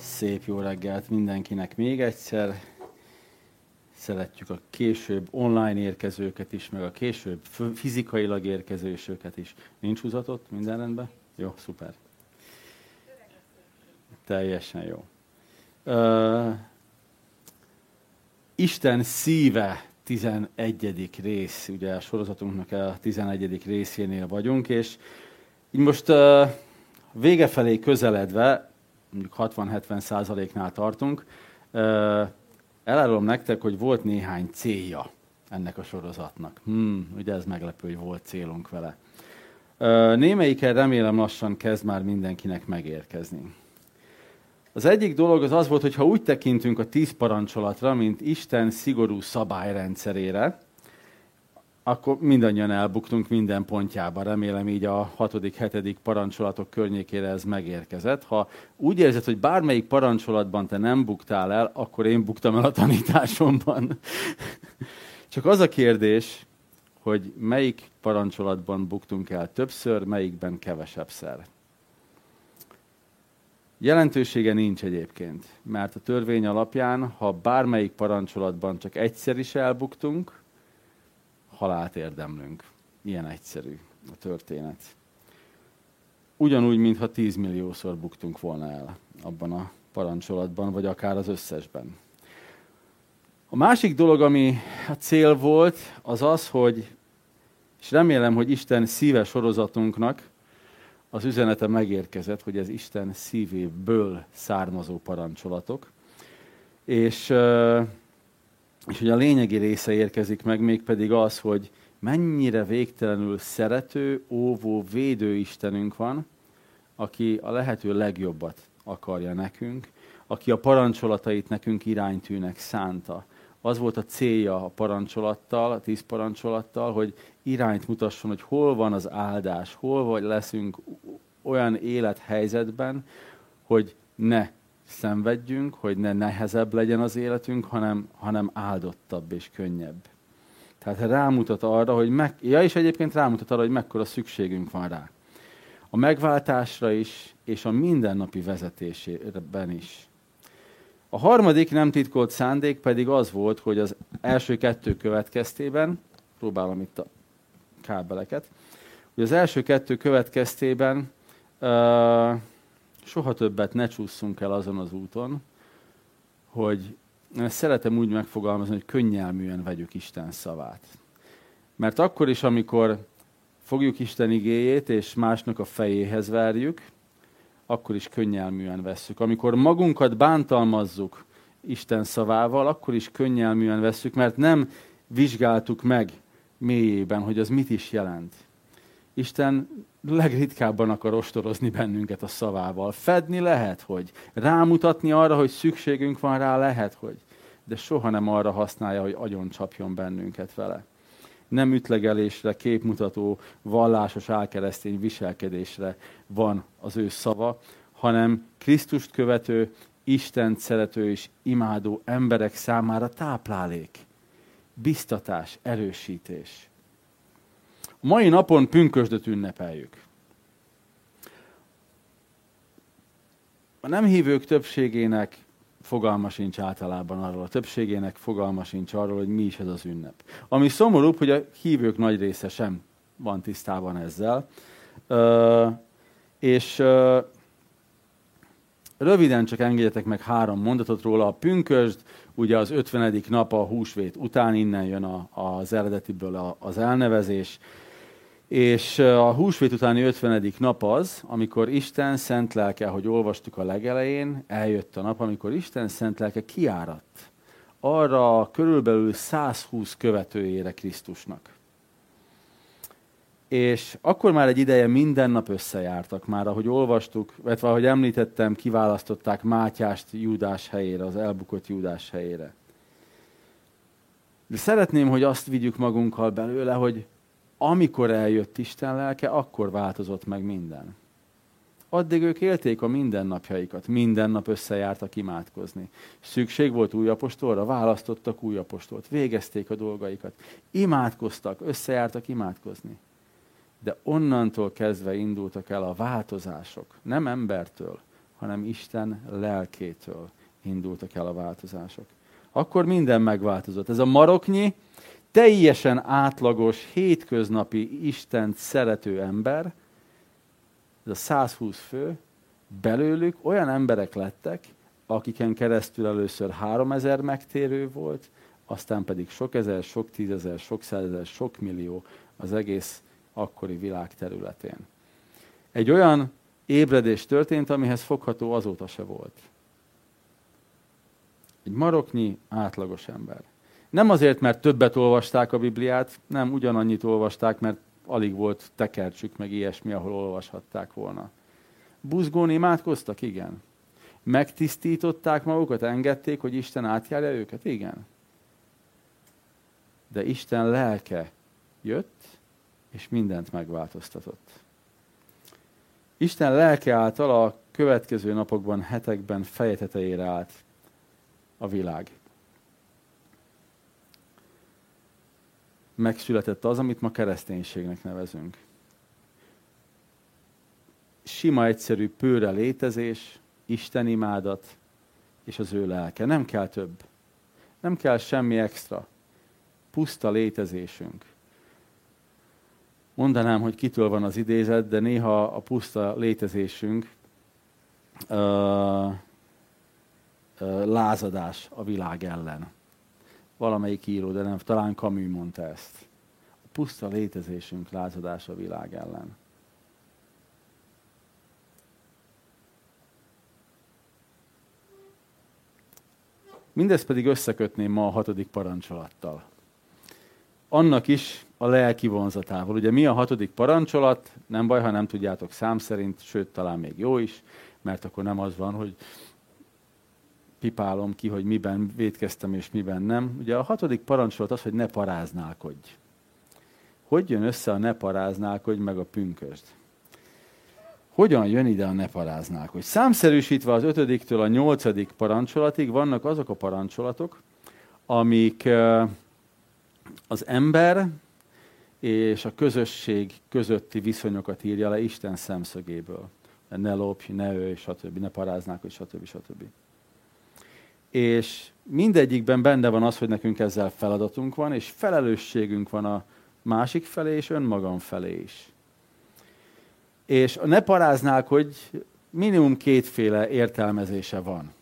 Szép jó reggelt mindenkinek még egyszer. Szeretjük a később online érkezőket is, meg a később fizikailag érkezősöket is. Nincs húzatott? Minden rendben? Jó, szuper. Teljesen jó. Uh, Isten szíve 11. rész, ugye a sorozatunknak a 11. részénél vagyunk, és így most uh, vége felé közeledve, mondjuk 60-70 százaléknál tartunk, elárulom nektek, hogy volt néhány célja ennek a sorozatnak. Hmm, ugye ez meglepő, hogy volt célunk vele. Némelyiken remélem lassan kezd már mindenkinek megérkezni. Az egyik dolog az az volt, hogy ha úgy tekintünk a tíz parancsolatra, mint Isten szigorú szabályrendszerére, akkor mindannyian elbuktunk minden pontjába. Remélem így a hatodik, hetedik parancsolatok környékére ez megérkezett. Ha úgy érzed, hogy bármelyik parancsolatban te nem buktál el, akkor én buktam el a tanításomban. Csak az a kérdés, hogy melyik parancsolatban buktunk el többször, melyikben kevesebbszer. Jelentősége nincs egyébként, mert a törvény alapján, ha bármelyik parancsolatban csak egyszer is elbuktunk, halált érdemlünk. Ilyen egyszerű a történet. Ugyanúgy, mintha tízmilliószor buktunk volna el abban a parancsolatban, vagy akár az összesben. A másik dolog, ami a cél volt, az az, hogy, és remélem, hogy Isten szíves sorozatunknak az üzenete megérkezett, hogy ez Isten szívéből származó parancssolatok. És, és hogy a lényegi része érkezik meg, mégpedig az, hogy mennyire végtelenül szerető, óvó, védő Istenünk van, aki a lehető legjobbat akarja nekünk, aki a parancsolatait nekünk iránytűnek szánta. Az volt a célja a parancsolattal, a tíz parancsolattal, hogy irányt mutasson, hogy hol van az áldás, hol vagy leszünk olyan élethelyzetben, hogy ne szenvedjünk, hogy ne nehezebb legyen az életünk, hanem, hanem áldottabb és könnyebb. Tehát rámutat arra, hogy meg, ja, és egyébként rámutat arra, hogy mekkora szükségünk van rá. A megváltásra is, és a mindennapi vezetésében is. A harmadik nem titkolt szándék pedig az volt, hogy az első kettő következtében, próbálom itt a kábeleket, hogy az első kettő következtében uh, soha többet ne csúszunk el azon az úton, hogy ezt szeretem úgy megfogalmazni, hogy könnyelműen vegyük Isten szavát. Mert akkor is, amikor fogjuk Isten igéjét, és másnak a fejéhez verjük, akkor is könnyelműen vesszük. Amikor magunkat bántalmazzuk Isten szavával, akkor is könnyelműen vesszük, mert nem vizsgáltuk meg mélyében, hogy az mit is jelent. Isten legritkábban akar ostorozni bennünket a szavával. Fedni lehet, hogy. Rámutatni arra, hogy szükségünk van rá, lehet, hogy. De soha nem arra használja, hogy agyon csapjon bennünket vele. Nem ütlegelésre, képmutató, vallásos álkeresztény viselkedésre van az ő szava, hanem Krisztust követő, Isten szerető és imádó emberek számára táplálék biztatás, erősítés. Mai napon pünkösdöt ünnepeljük. A nem hívők többségének fogalma sincs általában arról, a többségének fogalma sincs arról, hogy mi is ez az ünnep. Ami szomorúbb, hogy a hívők nagy része sem van tisztában ezzel. Uh, és uh, röviden csak engedjetek meg három mondatot róla. A pünkösd ugye az 50. nap a húsvét után, innen jön a, az eredetiből a, az elnevezés. És a húsvét utáni 50. nap az, amikor Isten szent lelke, ahogy olvastuk a legelején, eljött a nap, amikor Isten szent lelke kiáradt arra körülbelül 120 követőjére Krisztusnak. És akkor már egy ideje minden nap összejártak már, ahogy olvastuk, illetve ahogy említettem, kiválasztották Mátyást Júdás helyére, az elbukott Júdás helyére. De szeretném, hogy azt vigyük magunkkal belőle, hogy amikor eljött Isten lelke, akkor változott meg minden. Addig ők élték a mindennapjaikat, minden nap összejártak imádkozni. Szükség volt új apostolra, választottak új apostolt, végezték a dolgaikat, imádkoztak, összejártak imádkozni. De onnantól kezdve indultak el a változások. Nem embertől, hanem Isten lelkétől indultak el a változások. Akkor minden megváltozott. Ez a maroknyi, teljesen átlagos, hétköznapi Istent szerető ember, ez a 120 fő, belőlük olyan emberek lettek, akiken keresztül először 3000 megtérő volt, aztán pedig sok ezer, sok tízezer, sok százezer, sok millió az egész akkori világ területén. Egy olyan ébredés történt, amihez fogható azóta se volt. Egy maroknyi átlagos ember. Nem azért, mert többet olvasták a Bibliát, nem ugyanannyit olvasták, mert alig volt tekercsük, meg ilyesmi, ahol olvashatták volna. Buzgón imádkoztak? Igen. Megtisztították magukat, engedték, hogy Isten átjárja őket? Igen. De Isten lelke jött, és mindent megváltoztatott. Isten lelke által a következő napokban, hetekben feje tetejére állt a világ. Megszületett az, amit ma kereszténységnek nevezünk. Sima, egyszerű, pőre létezés, Isten imádat és az ő lelke. Nem kell több. Nem kell semmi extra. Puszta létezésünk mondanám, hogy kitől van az idézet, de néha a puszta létezésünk uh, uh, lázadás a világ ellen. Valamelyik író, de nem, talán Camus mondta ezt. A puszta létezésünk lázadás a világ ellen. Mindezt pedig összekötném ma a hatodik parancsolattal. Annak is a lelki vonzatával. Ugye mi a hatodik parancsolat? Nem baj, ha nem tudjátok szám szerint, sőt, talán még jó is, mert akkor nem az van, hogy pipálom ki, hogy miben védkeztem és miben nem. Ugye a hatodik parancsolat az, hogy ne paráználkodj. Hogy jön össze a ne paráználkodj meg a pünkösd? Hogyan jön ide a ne paráználkodj? Számszerűsítve az ötödiktől a nyolcadik parancsolatig vannak azok a parancsolatok, amik az ember és a közösség közötti viszonyokat írja le Isten szemszögéből. Ne lopj, ne ölj, stb. Ne paráznák, stb. stb. És mindegyikben benne van az, hogy nekünk ezzel feladatunk van, és felelősségünk van a másik felé, és önmagam felé is. És ne paráznák, hogy minimum kétféle értelmezése van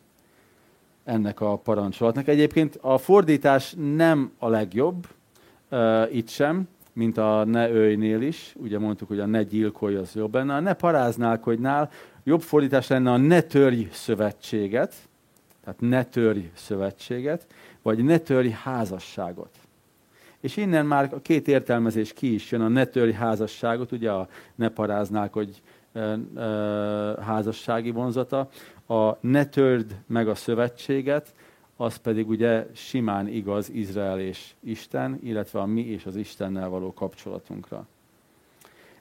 ennek a parancsolatnak. Egyébként a fordítás nem a legjobb, uh, itt sem, mint a ne őjnél is, ugye mondtuk, hogy a ne gyilkolj az jobb lenne, a ne paráználkodnál jobb fordítás lenne a ne törj szövetséget, tehát ne törj szövetséget, vagy ne törj házasságot. És innen már a két értelmezés ki is jön, a ne törj házasságot, ugye a ne paráználkodj e, e, házassági vonzata, a ne törd meg a szövetséget, az pedig ugye simán igaz Izrael és Isten, illetve a mi és az Istennel való kapcsolatunkra.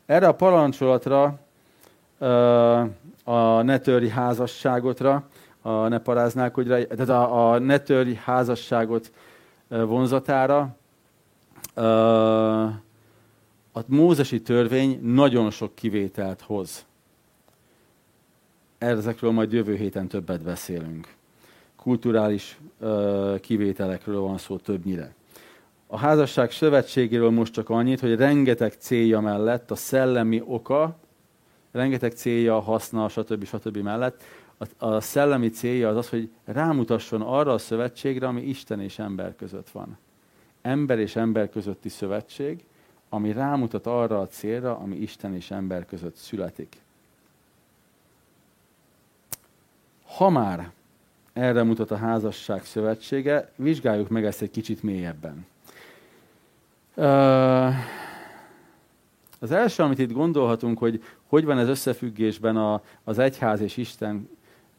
Erre a parancsolatra, a ne törj házasságotra, a ne paráználkodj, tehát a, a ne törj házasságot vonzatára, a mózesi törvény nagyon sok kivételt hoz. Ezekről majd jövő héten többet beszélünk kulturális kivételekről van szó többnyire. A házasság szövetségéről most csak annyit, hogy rengeteg célja mellett a szellemi oka, rengeteg célja, haszna, stb. stb. mellett, a, a szellemi célja az az, hogy rámutasson arra a szövetségre, ami Isten és ember között van. Ember és ember közötti szövetség, ami rámutat arra a célra, ami Isten és ember között születik. Ha már erre mutat a házasság szövetsége. Vizsgáljuk meg ezt egy kicsit mélyebben. Az első, amit itt gondolhatunk, hogy hogy van ez összefüggésben a, az egyház és Isten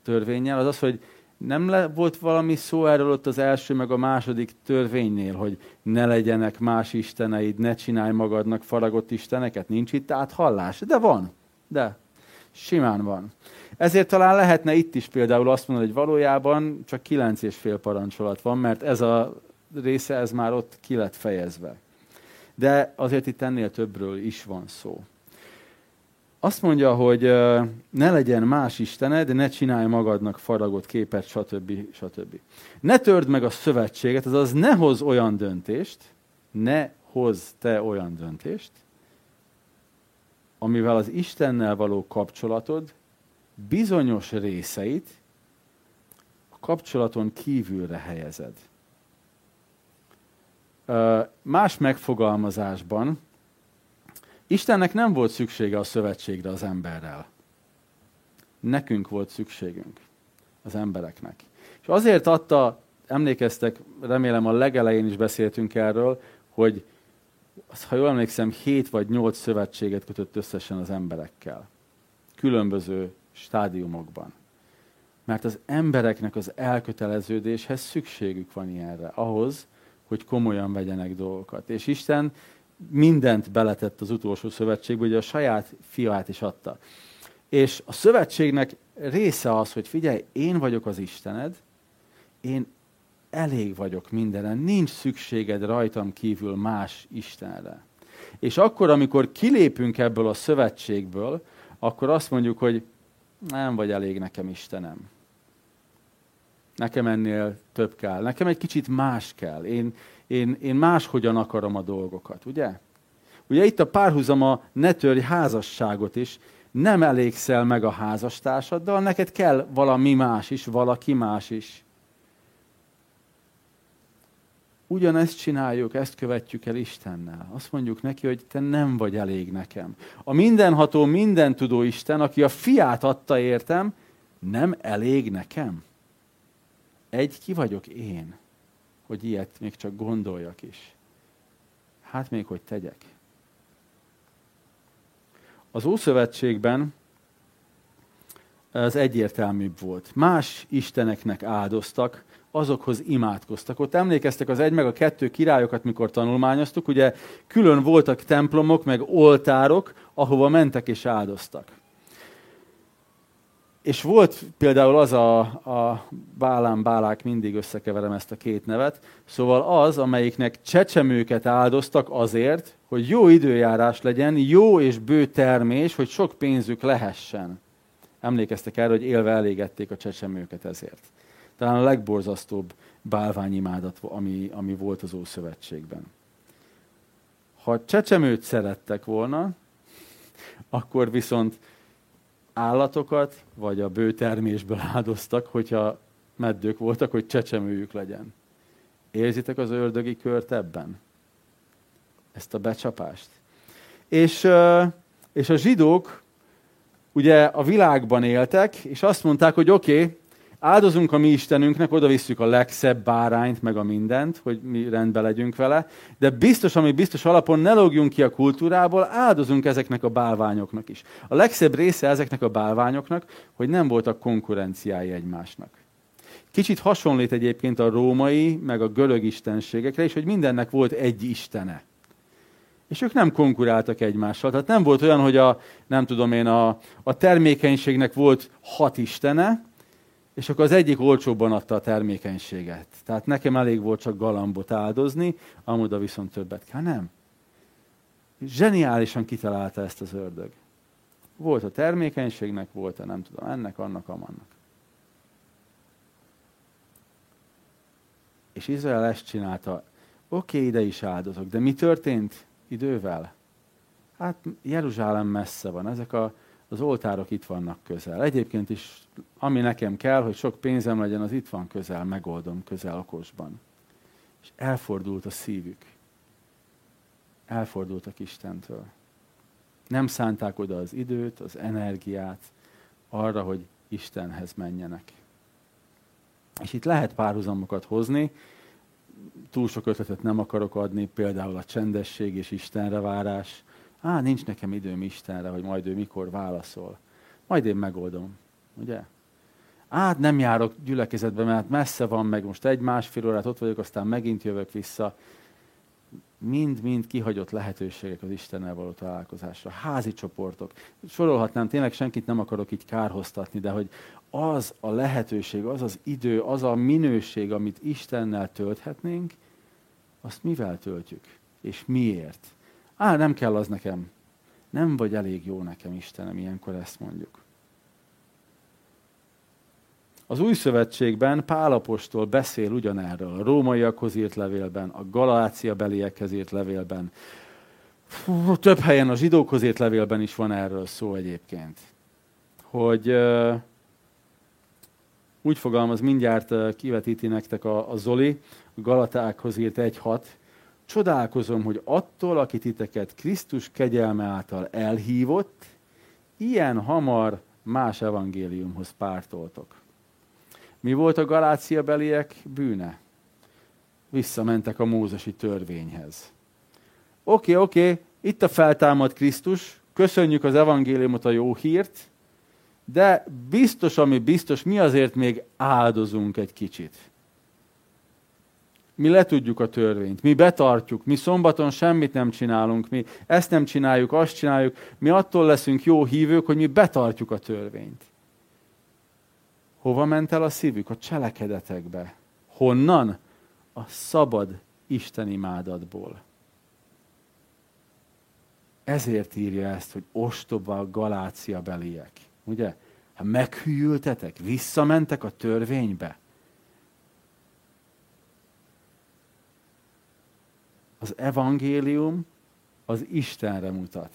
törvényel, az az, hogy nem le, volt valami szó erről ott az első meg a második törvénynél, hogy ne legyenek más isteneid, ne csinálj magadnak faragott isteneket. Nincs itt áthallás? De van. De simán van. Ezért talán lehetne itt is például azt mondani, hogy valójában csak kilenc és fél parancsolat van, mert ez a része ez már ott ki lett fejezve. De azért itt ennél többről is van szó. Azt mondja, hogy ne legyen más istened, ne csinálj magadnak faragott képet, stb. stb. Ne törd meg a szövetséget, azaz ne hoz olyan döntést, ne hoz te olyan döntést, amivel az Istennel való kapcsolatod bizonyos részeit a kapcsolaton kívülre helyezed. Más megfogalmazásban Istennek nem volt szüksége a szövetségre az emberrel. Nekünk volt szükségünk, az embereknek. És azért adta, emlékeztek, remélem a legelején is beszéltünk erről, hogy ha jól emlékszem, hét vagy nyolc szövetséget kötött összesen az emberekkel. Különböző stádiumokban. Mert az embereknek az elköteleződéshez szükségük van ilyenre, ahhoz, hogy komolyan vegyenek dolgokat. És Isten mindent beletett az utolsó szövetségbe, ugye a saját fiát is adta. És a szövetségnek része az, hogy figyelj, én vagyok az Istened, én elég vagyok mindenen, nincs szükséged rajtam kívül más Istenre. És akkor, amikor kilépünk ebből a szövetségből, akkor azt mondjuk, hogy nem vagy elég nekem Istenem. Nekem ennél több kell. Nekem egy kicsit más kell. Én, én, én máshogyan akarom a dolgokat, ugye? Ugye itt a párhuzama ne törj házasságot is, nem elégszel meg a házastársaddal, neked kell valami más is, valaki más is. Ugyanezt csináljuk, ezt követjük el Istennel. Azt mondjuk neki, hogy te nem vagy elég nekem. A mindenható, mindentudó Isten, aki a fiát adta értem, nem elég nekem. Egy ki vagyok én hogy ilyet még csak gondoljak is. Hát még hogy tegyek. Az Ószövetségben ez egyértelműbb volt. Más isteneknek áldoztak, azokhoz imádkoztak. Ott emlékeztek az egy meg a kettő királyokat, mikor tanulmányoztuk, ugye külön voltak templomok, meg oltárok, ahova mentek és áldoztak. És volt például az a, a Bálán Bálák, mindig összekeverem ezt a két nevet, szóval az, amelyiknek csecsemőket áldoztak azért, hogy jó időjárás legyen, jó és bő termés, hogy sok pénzük lehessen. Emlékeztek erre, hogy élve elégették a csecsemőket ezért. Talán a legborzasztóbb bálványimádat, ami, ami volt az Ószövetségben. Ha csecsemőt szerettek volna, akkor viszont állatokat, vagy a bőtermésből áldoztak, hogyha meddők voltak, hogy csecsemőjük legyen. Érzitek az ördögi kört ebben? Ezt a becsapást. És, és a zsidók ugye a világban éltek, és azt mondták, hogy oké, okay, Áldozunk a mi Istenünknek, oda visszük a legszebb bárányt, meg a mindent, hogy mi rendbe legyünk vele, de biztos, ami biztos alapon ne logjunk ki a kultúrából, áldozunk ezeknek a bálványoknak is. A legszebb része ezeknek a bálványoknak, hogy nem voltak konkurenciái egymásnak. Kicsit hasonlít egyébként a római, meg a görög istenségekre is, hogy mindennek volt egy istene. És ők nem konkuráltak egymással. Tehát nem volt olyan, hogy a, nem tudom én, a, a termékenységnek volt hat istene, és akkor az egyik olcsóbban adta a termékenységet. Tehát nekem elég volt csak galambot áldozni, amoda viszont többet kell. Nem. Zseniálisan kitalálta ezt az ördög. Volt a termékenységnek, volt a nem tudom, ennek, annak, amannak. És Izrael ezt csinálta. Oké, okay, ide is áldozok, de mi történt idővel? Hát Jeruzsálem messze van. Ezek a az oltárok itt vannak közel. Egyébként is, ami nekem kell, hogy sok pénzem legyen, az itt van közel, megoldom közel okosban. És elfordult a szívük. Elfordultak Istentől. Nem szánták oda az időt, az energiát arra, hogy Istenhez menjenek. És itt lehet párhuzamokat hozni, túl sok ötletet nem akarok adni, például a csendesség és Istenre várás, Á, nincs nekem időm Istenre, hogy majd ő mikor válaszol. Majd én megoldom, ugye? Á, nem járok gyülekezetbe, mert messze van, meg most egy-másfél órát ott vagyok, aztán megint jövök vissza. Mind-mind kihagyott lehetőségek az Istennel való találkozásra. Házi csoportok. Sorolhatnám, tényleg senkit nem akarok így kárhoztatni, de hogy az a lehetőség, az az idő, az a minőség, amit Istennel tölthetnénk, azt mivel töltjük? És miért? Á, nem kell az nekem. Nem vagy elég jó nekem, Istenem, ilyenkor ezt mondjuk. Az új szövetségben Pálapostól beszél ugyanerről. A rómaiakhoz írt levélben, a Galácia beliekhez írt levélben. Több helyen a zsidókhoz írt levélben is van erről szó egyébként. Hogy úgy fogalmaz, mindjárt uh, kivetíti nektek a, a Zoli, a Galatákhoz írt 1.6. Csodálkozom, hogy attól, aki titeket Krisztus kegyelme által elhívott, ilyen hamar más evangéliumhoz pártoltok. Mi volt a Galácia beliek bűne? Visszamentek a mózesi törvényhez. Oké, okay, oké, okay, itt a feltámad Krisztus, köszönjük az evangéliumot, a jó hírt, de biztos, ami biztos, mi azért még áldozunk egy kicsit. Mi letudjuk a törvényt, mi betartjuk, mi szombaton semmit nem csinálunk, mi ezt nem csináljuk, azt csináljuk, mi attól leszünk jó hívők, hogy mi betartjuk a törvényt. Hova ment el a szívük? A cselekedetekbe. Honnan? A szabad Isten imádatból. Ezért írja ezt, hogy ostoba a galácia beliek. Ugye? Ha meghűltetek, visszamentek a törvénybe. Az evangélium az Istenre mutat.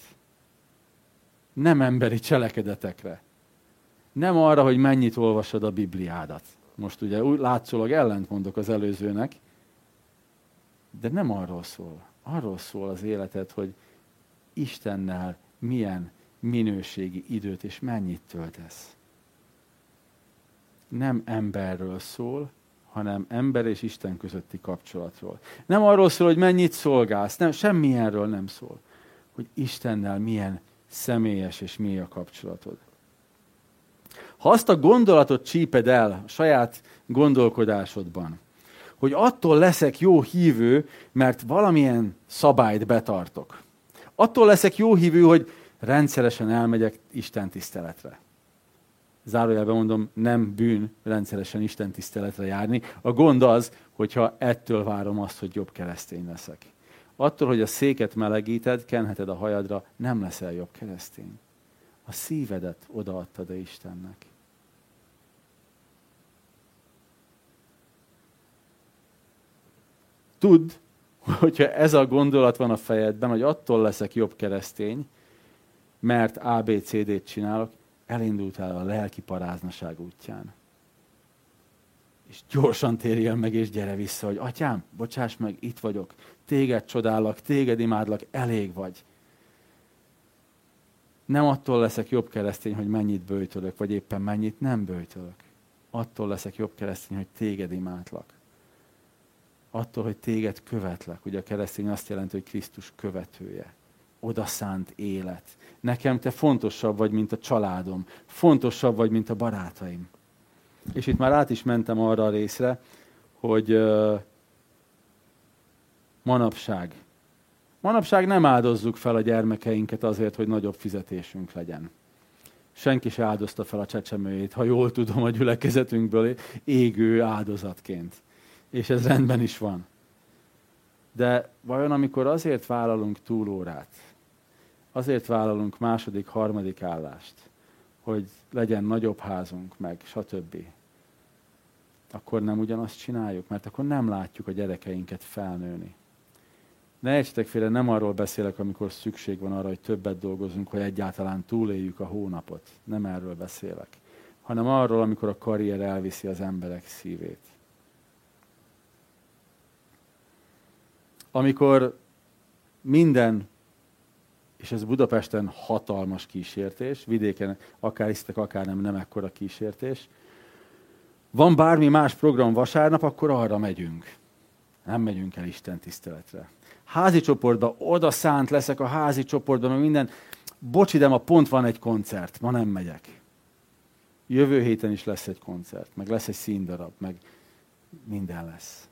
Nem emberi cselekedetekre nem arra, hogy mennyit olvasod a Bibliádat. Most ugye úgy látszólag ellent mondok az előzőnek, de nem arról szól. Arról szól az életed, hogy Istennel milyen minőségi időt és mennyit töltesz. Nem emberről szól, hanem ember és Isten közötti kapcsolatról. Nem arról szól, hogy mennyit szolgálsz, nem, semmilyenről nem szól. Hogy Istennel milyen személyes és mély a kapcsolatod. Ha azt a gondolatot csíped el a saját gondolkodásodban, hogy attól leszek jó hívő, mert valamilyen szabályt betartok. Attól leszek jó hívő, hogy rendszeresen elmegyek Isten tiszteletre. Zárójelben mondom, nem bűn rendszeresen Isten tiszteletre járni. A gond az, hogyha ettől várom azt, hogy jobb keresztény leszek. Attól, hogy a széket melegíted, kenheted a hajadra, nem leszel jobb keresztény. A szívedet odaadtad-e Istennek. Tudd, hogyha ez a gondolat van a fejedben, hogy attól leszek jobb keresztény, mert ABCD-t csinálok, elindultál a lelki paráznaság útján. És gyorsan térjél meg, és gyere vissza, hogy atyám, bocsáss meg, itt vagyok, téged csodálok, téged imádlak, elég vagy. Nem attól leszek jobb keresztény, hogy mennyit bőjtölök, vagy éppen mennyit nem bőjtölök. Attól leszek jobb keresztény, hogy téged imádlak attól, hogy téged követlek. Ugye a keresztény azt jelenti, hogy Krisztus követője. Odaszánt élet. Nekem te fontosabb vagy, mint a családom. Fontosabb vagy, mint a barátaim. És itt már át is mentem arra a részre, hogy uh, manapság. Manapság nem áldozzuk fel a gyermekeinket azért, hogy nagyobb fizetésünk legyen. Senki se áldozta fel a csecsemőjét, ha jól tudom a gyülekezetünkből, égő áldozatként és ez rendben is van. De vajon amikor azért vállalunk túlórát, azért vállalunk második, harmadik állást, hogy legyen nagyobb házunk, meg stb., akkor nem ugyanazt csináljuk, mert akkor nem látjuk a gyerekeinket felnőni. Ne értsetek félre, nem arról beszélek, amikor szükség van arra, hogy többet dolgozunk, hogy egyáltalán túléljük a hónapot. Nem erről beszélek. Hanem arról, amikor a karrier elviszi az emberek szívét. Amikor minden, és ez Budapesten hatalmas kísértés, vidéken akár hisztek, akár nem, nem ekkora kísértés, van bármi más program vasárnap, akkor arra megyünk. Nem megyünk el Isten tiszteletre. Házi csoportba, oda szánt leszek a házi csoportban, mert minden, bocsi, de ma pont van egy koncert, ma nem megyek. Jövő héten is lesz egy koncert, meg lesz egy színdarab, meg minden lesz.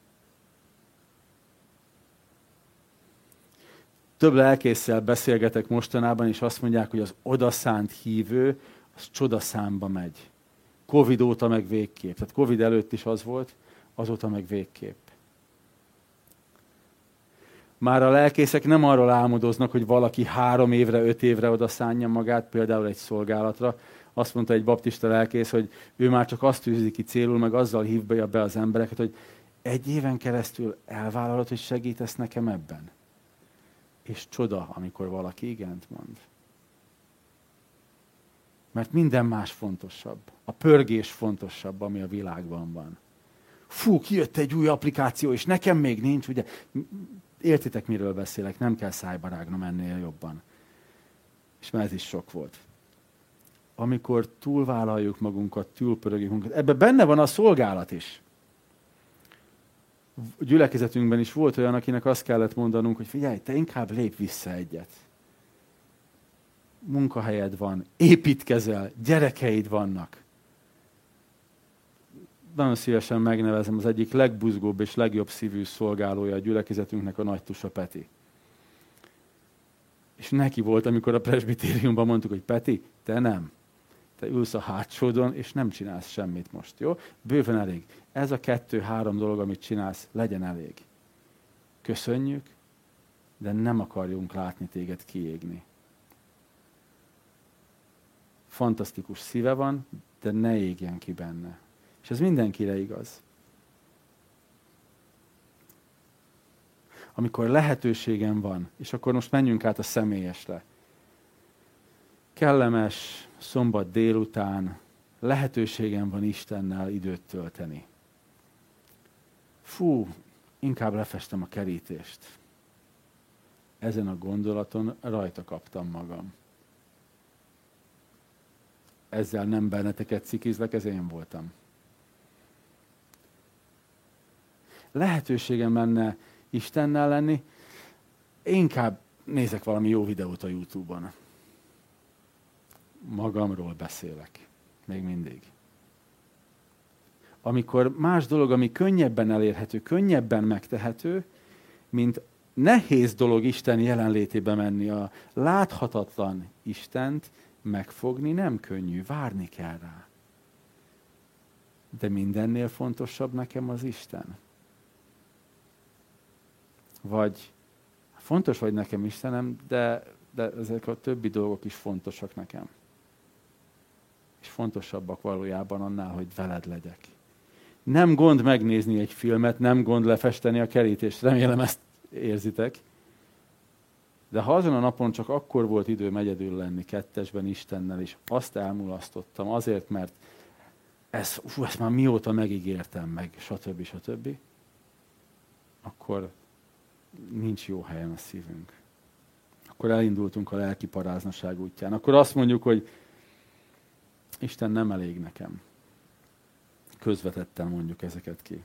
Több lelkészsel beszélgetek mostanában, és azt mondják, hogy az odaszánt hívő, az csodaszámba megy. Covid óta meg végképp. Tehát Covid előtt is az volt, azóta meg végképp. Már a lelkészek nem arról álmodoznak, hogy valaki három évre, öt évre oda szánja magát, például egy szolgálatra. Azt mondta egy baptista lelkész, hogy ő már csak azt tűzi ki célul, meg azzal hívja be az embereket, hogy egy éven keresztül elvállalod, hogy segítesz nekem ebben. És csoda, amikor valaki igent mond. Mert minden más fontosabb. A pörgés fontosabb, ami a világban van. Fú, kijött egy új applikáció, és nekem még nincs, ugye? Értitek, miről beszélek, nem kell szájba rágnom ennél jobban. És már ez is sok volt. Amikor túlvállaljuk magunkat, túlpörögjük magunkat, ebben benne van a szolgálat is. Gyülekezetünkben is volt olyan, akinek azt kellett mondanunk, hogy figyelj, te inkább lép vissza egyet munkahelyed van, építkezel, gyerekeid vannak. Nagyon szívesen megnevezem az egyik legbuzgóbb és legjobb szívű szolgálója a gyülekezetünknek a nagy Tusa Peti. És neki volt, amikor a presbitériumban mondtuk, hogy Peti, te nem. Te ülsz a hátsódon, és nem csinálsz semmit most, jó? Bőven elég. Ez a kettő-három dolog, amit csinálsz, legyen elég. Köszönjük, de nem akarjunk látni téged kiégni fantasztikus szíve van, de ne égjen ki benne. És ez mindenkire igaz. Amikor lehetőségem van, és akkor most menjünk át a személyesre. Kellemes szombat délután lehetőségem van Istennel időt tölteni. Fú, inkább lefestem a kerítést. Ezen a gondolaton rajta kaptam magam ezzel nem benneteket cikizlek, ez én voltam. Lehetőségem lenne Istennel lenni, inkább nézek valami jó videót a Youtube-on. Magamról beszélek. Még mindig. Amikor más dolog, ami könnyebben elérhető, könnyebben megtehető, mint nehéz dolog Isten jelenlétébe menni, a láthatatlan Istent, megfogni nem könnyű, várni kell rá. De mindennél fontosabb nekem az Isten. Vagy fontos vagy nekem Istenem, de, de ezek a többi dolgok is fontosak nekem. És fontosabbak valójában annál, hogy veled legyek. Nem gond megnézni egy filmet, nem gond lefesteni a kerítést. Remélem ezt érzitek. De ha azon a napon csak akkor volt időm egyedül lenni kettesben Istennel, és azt elmulasztottam azért, mert ez, ú, ezt már mióta megígértem meg, stb. stb., akkor nincs jó helyen a szívünk. Akkor elindultunk a lelki paráznaság útján. Akkor azt mondjuk, hogy Isten nem elég nekem. Közvetetten mondjuk ezeket ki.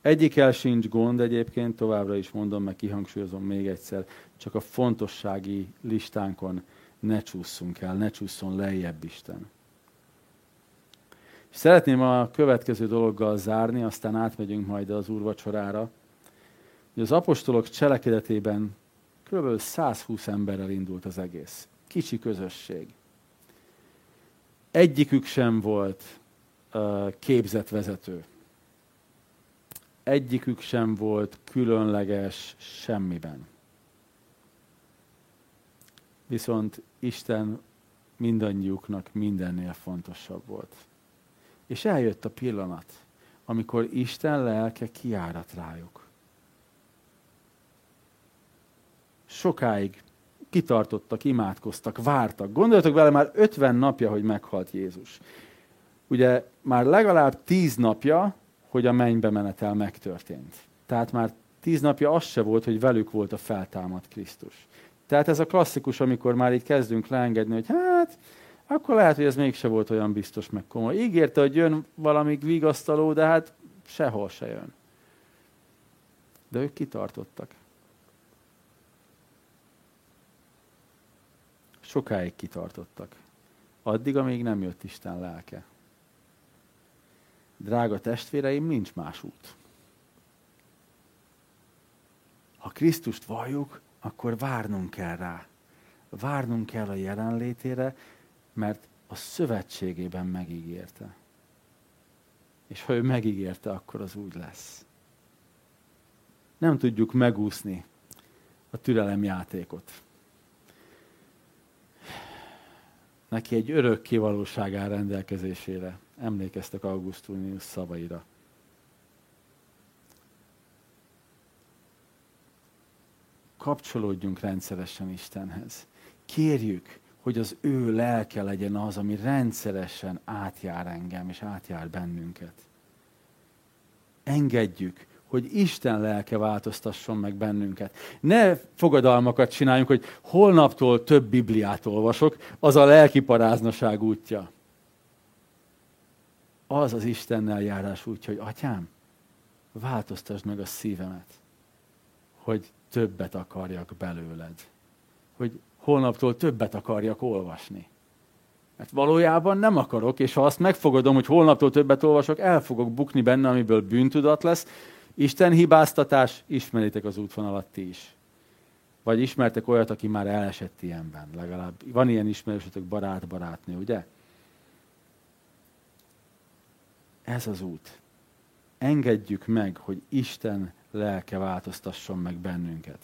Egyikkel sincs gond egyébként, továbbra is mondom, meg kihangsúlyozom még egyszer, csak a fontossági listánkon ne csúszunk el, ne csúszson lejjebb Isten. Szeretném a következő dologgal zárni, aztán átmegyünk majd az úrvacsorára. Az apostolok cselekedetében kb. 120 emberrel indult az egész. Kicsi közösség. Egyikük sem volt képzett vezető egyikük sem volt különleges semmiben. Viszont Isten mindannyiuknak mindennél fontosabb volt. És eljött a pillanat, amikor Isten lelke kiárat rájuk. Sokáig kitartottak, imádkoztak, vártak. Gondoljatok vele, már 50 napja, hogy meghalt Jézus. Ugye már legalább 10 napja hogy a mennybe menetel megtörtént. Tehát már tíz napja az se volt, hogy velük volt a feltámadt Krisztus. Tehát ez a klasszikus, amikor már így kezdünk leengedni, hogy hát, akkor lehet, hogy ez mégse volt olyan biztos meg komoly. Ígérte, hogy jön valami vigasztaló, de hát sehol se jön. De ők kitartottak. Sokáig kitartottak. Addig, amíg nem jött Isten lelke. Drága testvéreim, nincs más út. Ha Krisztust valljuk, akkor várnunk kell rá. Várnunk kell a jelenlétére, mert a szövetségében megígérte. És ha ő megígérte, akkor az úgy lesz. Nem tudjuk megúszni a türelemjátékot. Neki egy örök kivalóság áll rendelkezésére. Emlékeztek Augustus szavaira. Kapcsolódjunk rendszeresen Istenhez. Kérjük, hogy az ő lelke legyen az, ami rendszeresen átjár engem, és átjár bennünket. Engedjük, hogy Isten lelke változtasson meg bennünket. Ne fogadalmakat csináljunk, hogy holnaptól több Bibliát olvasok, az a lelki paráznaság útja. Az az Istennel járás útja, hogy atyám, változtasd meg a szívemet, hogy többet akarjak belőled. Hogy holnaptól többet akarjak olvasni. Mert valójában nem akarok, és ha azt megfogadom, hogy holnaptól többet olvasok, el fogok bukni benne, amiből bűntudat lesz. Isten hibáztatás, ismeritek az útvonalat ti is. Vagy ismertek olyat, aki már elesett ilyenben. Legalább van ilyen ismerősötök barát, barátnő, ugye? Ez az út. Engedjük meg, hogy Isten lelke változtasson meg bennünket.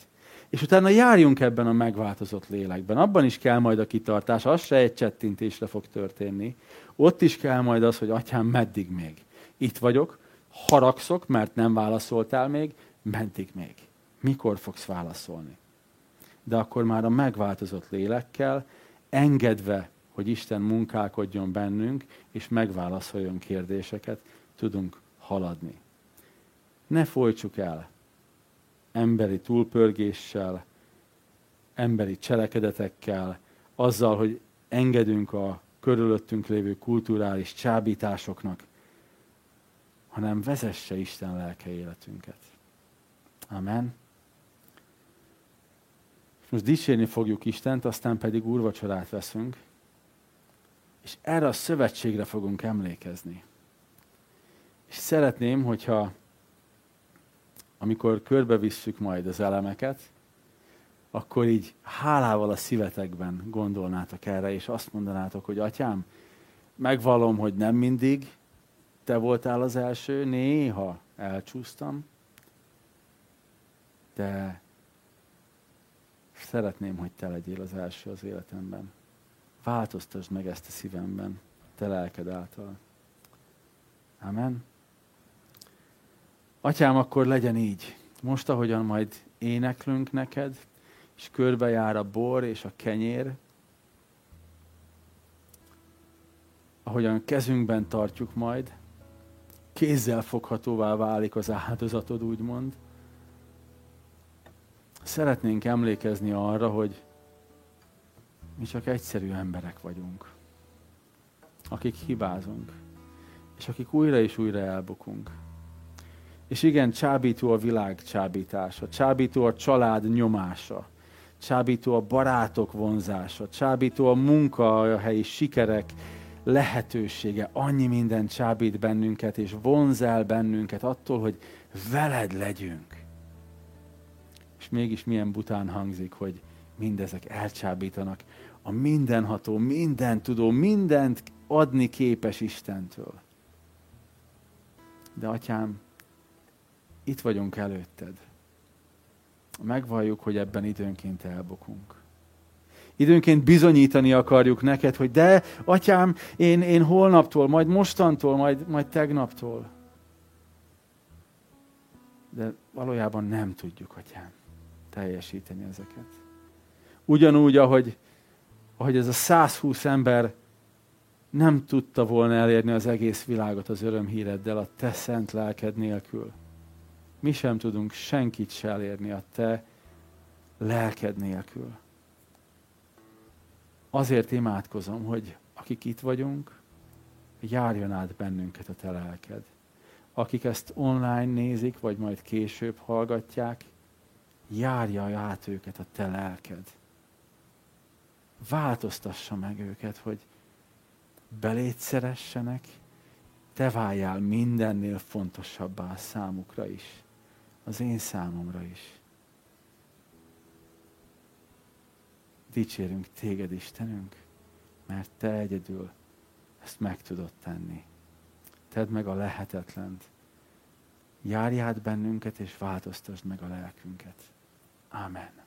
És utána járjunk ebben a megváltozott lélekben. Abban is kell majd a kitartás, az se egy csettintésre fog történni. Ott is kell majd az, hogy atyám, meddig még? Itt vagyok, haragszok, mert nem válaszoltál még, meddig még? Mikor fogsz válaszolni? De akkor már a megváltozott lélekkel, engedve, hogy Isten munkálkodjon bennünk, és megválaszoljon kérdéseket, tudunk haladni. Ne folytsuk el emberi túlpörgéssel, emberi cselekedetekkel, azzal, hogy engedünk a körülöttünk lévő kulturális csábításoknak, hanem vezesse Isten lelke életünket. Amen. Most dicsérni fogjuk Istent, aztán pedig úrvacsorát veszünk, és erre a szövetségre fogunk emlékezni. És szeretném, hogyha amikor körbevisszük majd az elemeket, akkor így hálával a szívetekben gondolnátok erre, és azt mondanátok, hogy atyám, megvalom, hogy nem mindig te voltál az első, néha elcsúsztam, de szeretném, hogy te legyél az első az életemben. Változtasd meg ezt a szívemben, te lelked által. Amen. Atyám, akkor legyen így. Most, ahogyan majd éneklünk neked, és körbejár a bor és a kenyér, ahogyan kezünkben tartjuk majd, kézzel foghatóvá válik az áldozatod, úgymond. Szeretnénk emlékezni arra, hogy mi csak egyszerű emberek vagyunk, akik hibázunk, és akik újra és újra elbukunk. És igen, csábító a világ csábítása, csábító a család nyomása, csábító a barátok vonzása, csábító a munka, a helyi sikerek lehetősége. Annyi minden csábít bennünket, és vonz el bennünket attól, hogy veled legyünk. És mégis milyen bután hangzik, hogy mindezek elcsábítanak a mindenható, minden tudó, mindent adni képes Istentől. De atyám, itt vagyunk előtted. Megvalljuk, hogy ebben időnként elbukunk. Időnként bizonyítani akarjuk neked, hogy de, atyám, én, én holnaptól, majd mostantól, majd, majd tegnaptól. De valójában nem tudjuk, atyám, teljesíteni ezeket. Ugyanúgy, ahogy, ahogy ez a 120 ember nem tudta volna elérni az egész világot az örömhíreddel a te szent lelked nélkül mi sem tudunk senkit se elérni a te lelked nélkül. Azért imádkozom, hogy akik itt vagyunk, járjon át bennünket a te lelked. Akik ezt online nézik, vagy majd később hallgatják, járja át őket a te lelked. Változtassa meg őket, hogy belét szeressenek, te váljál mindennél fontosabbá a számukra is az én számomra is. Dicsérünk téged, Istenünk, mert te egyedül ezt meg tudod tenni. Tedd meg a lehetetlent. Járj át bennünket, és változtasd meg a lelkünket. Amen.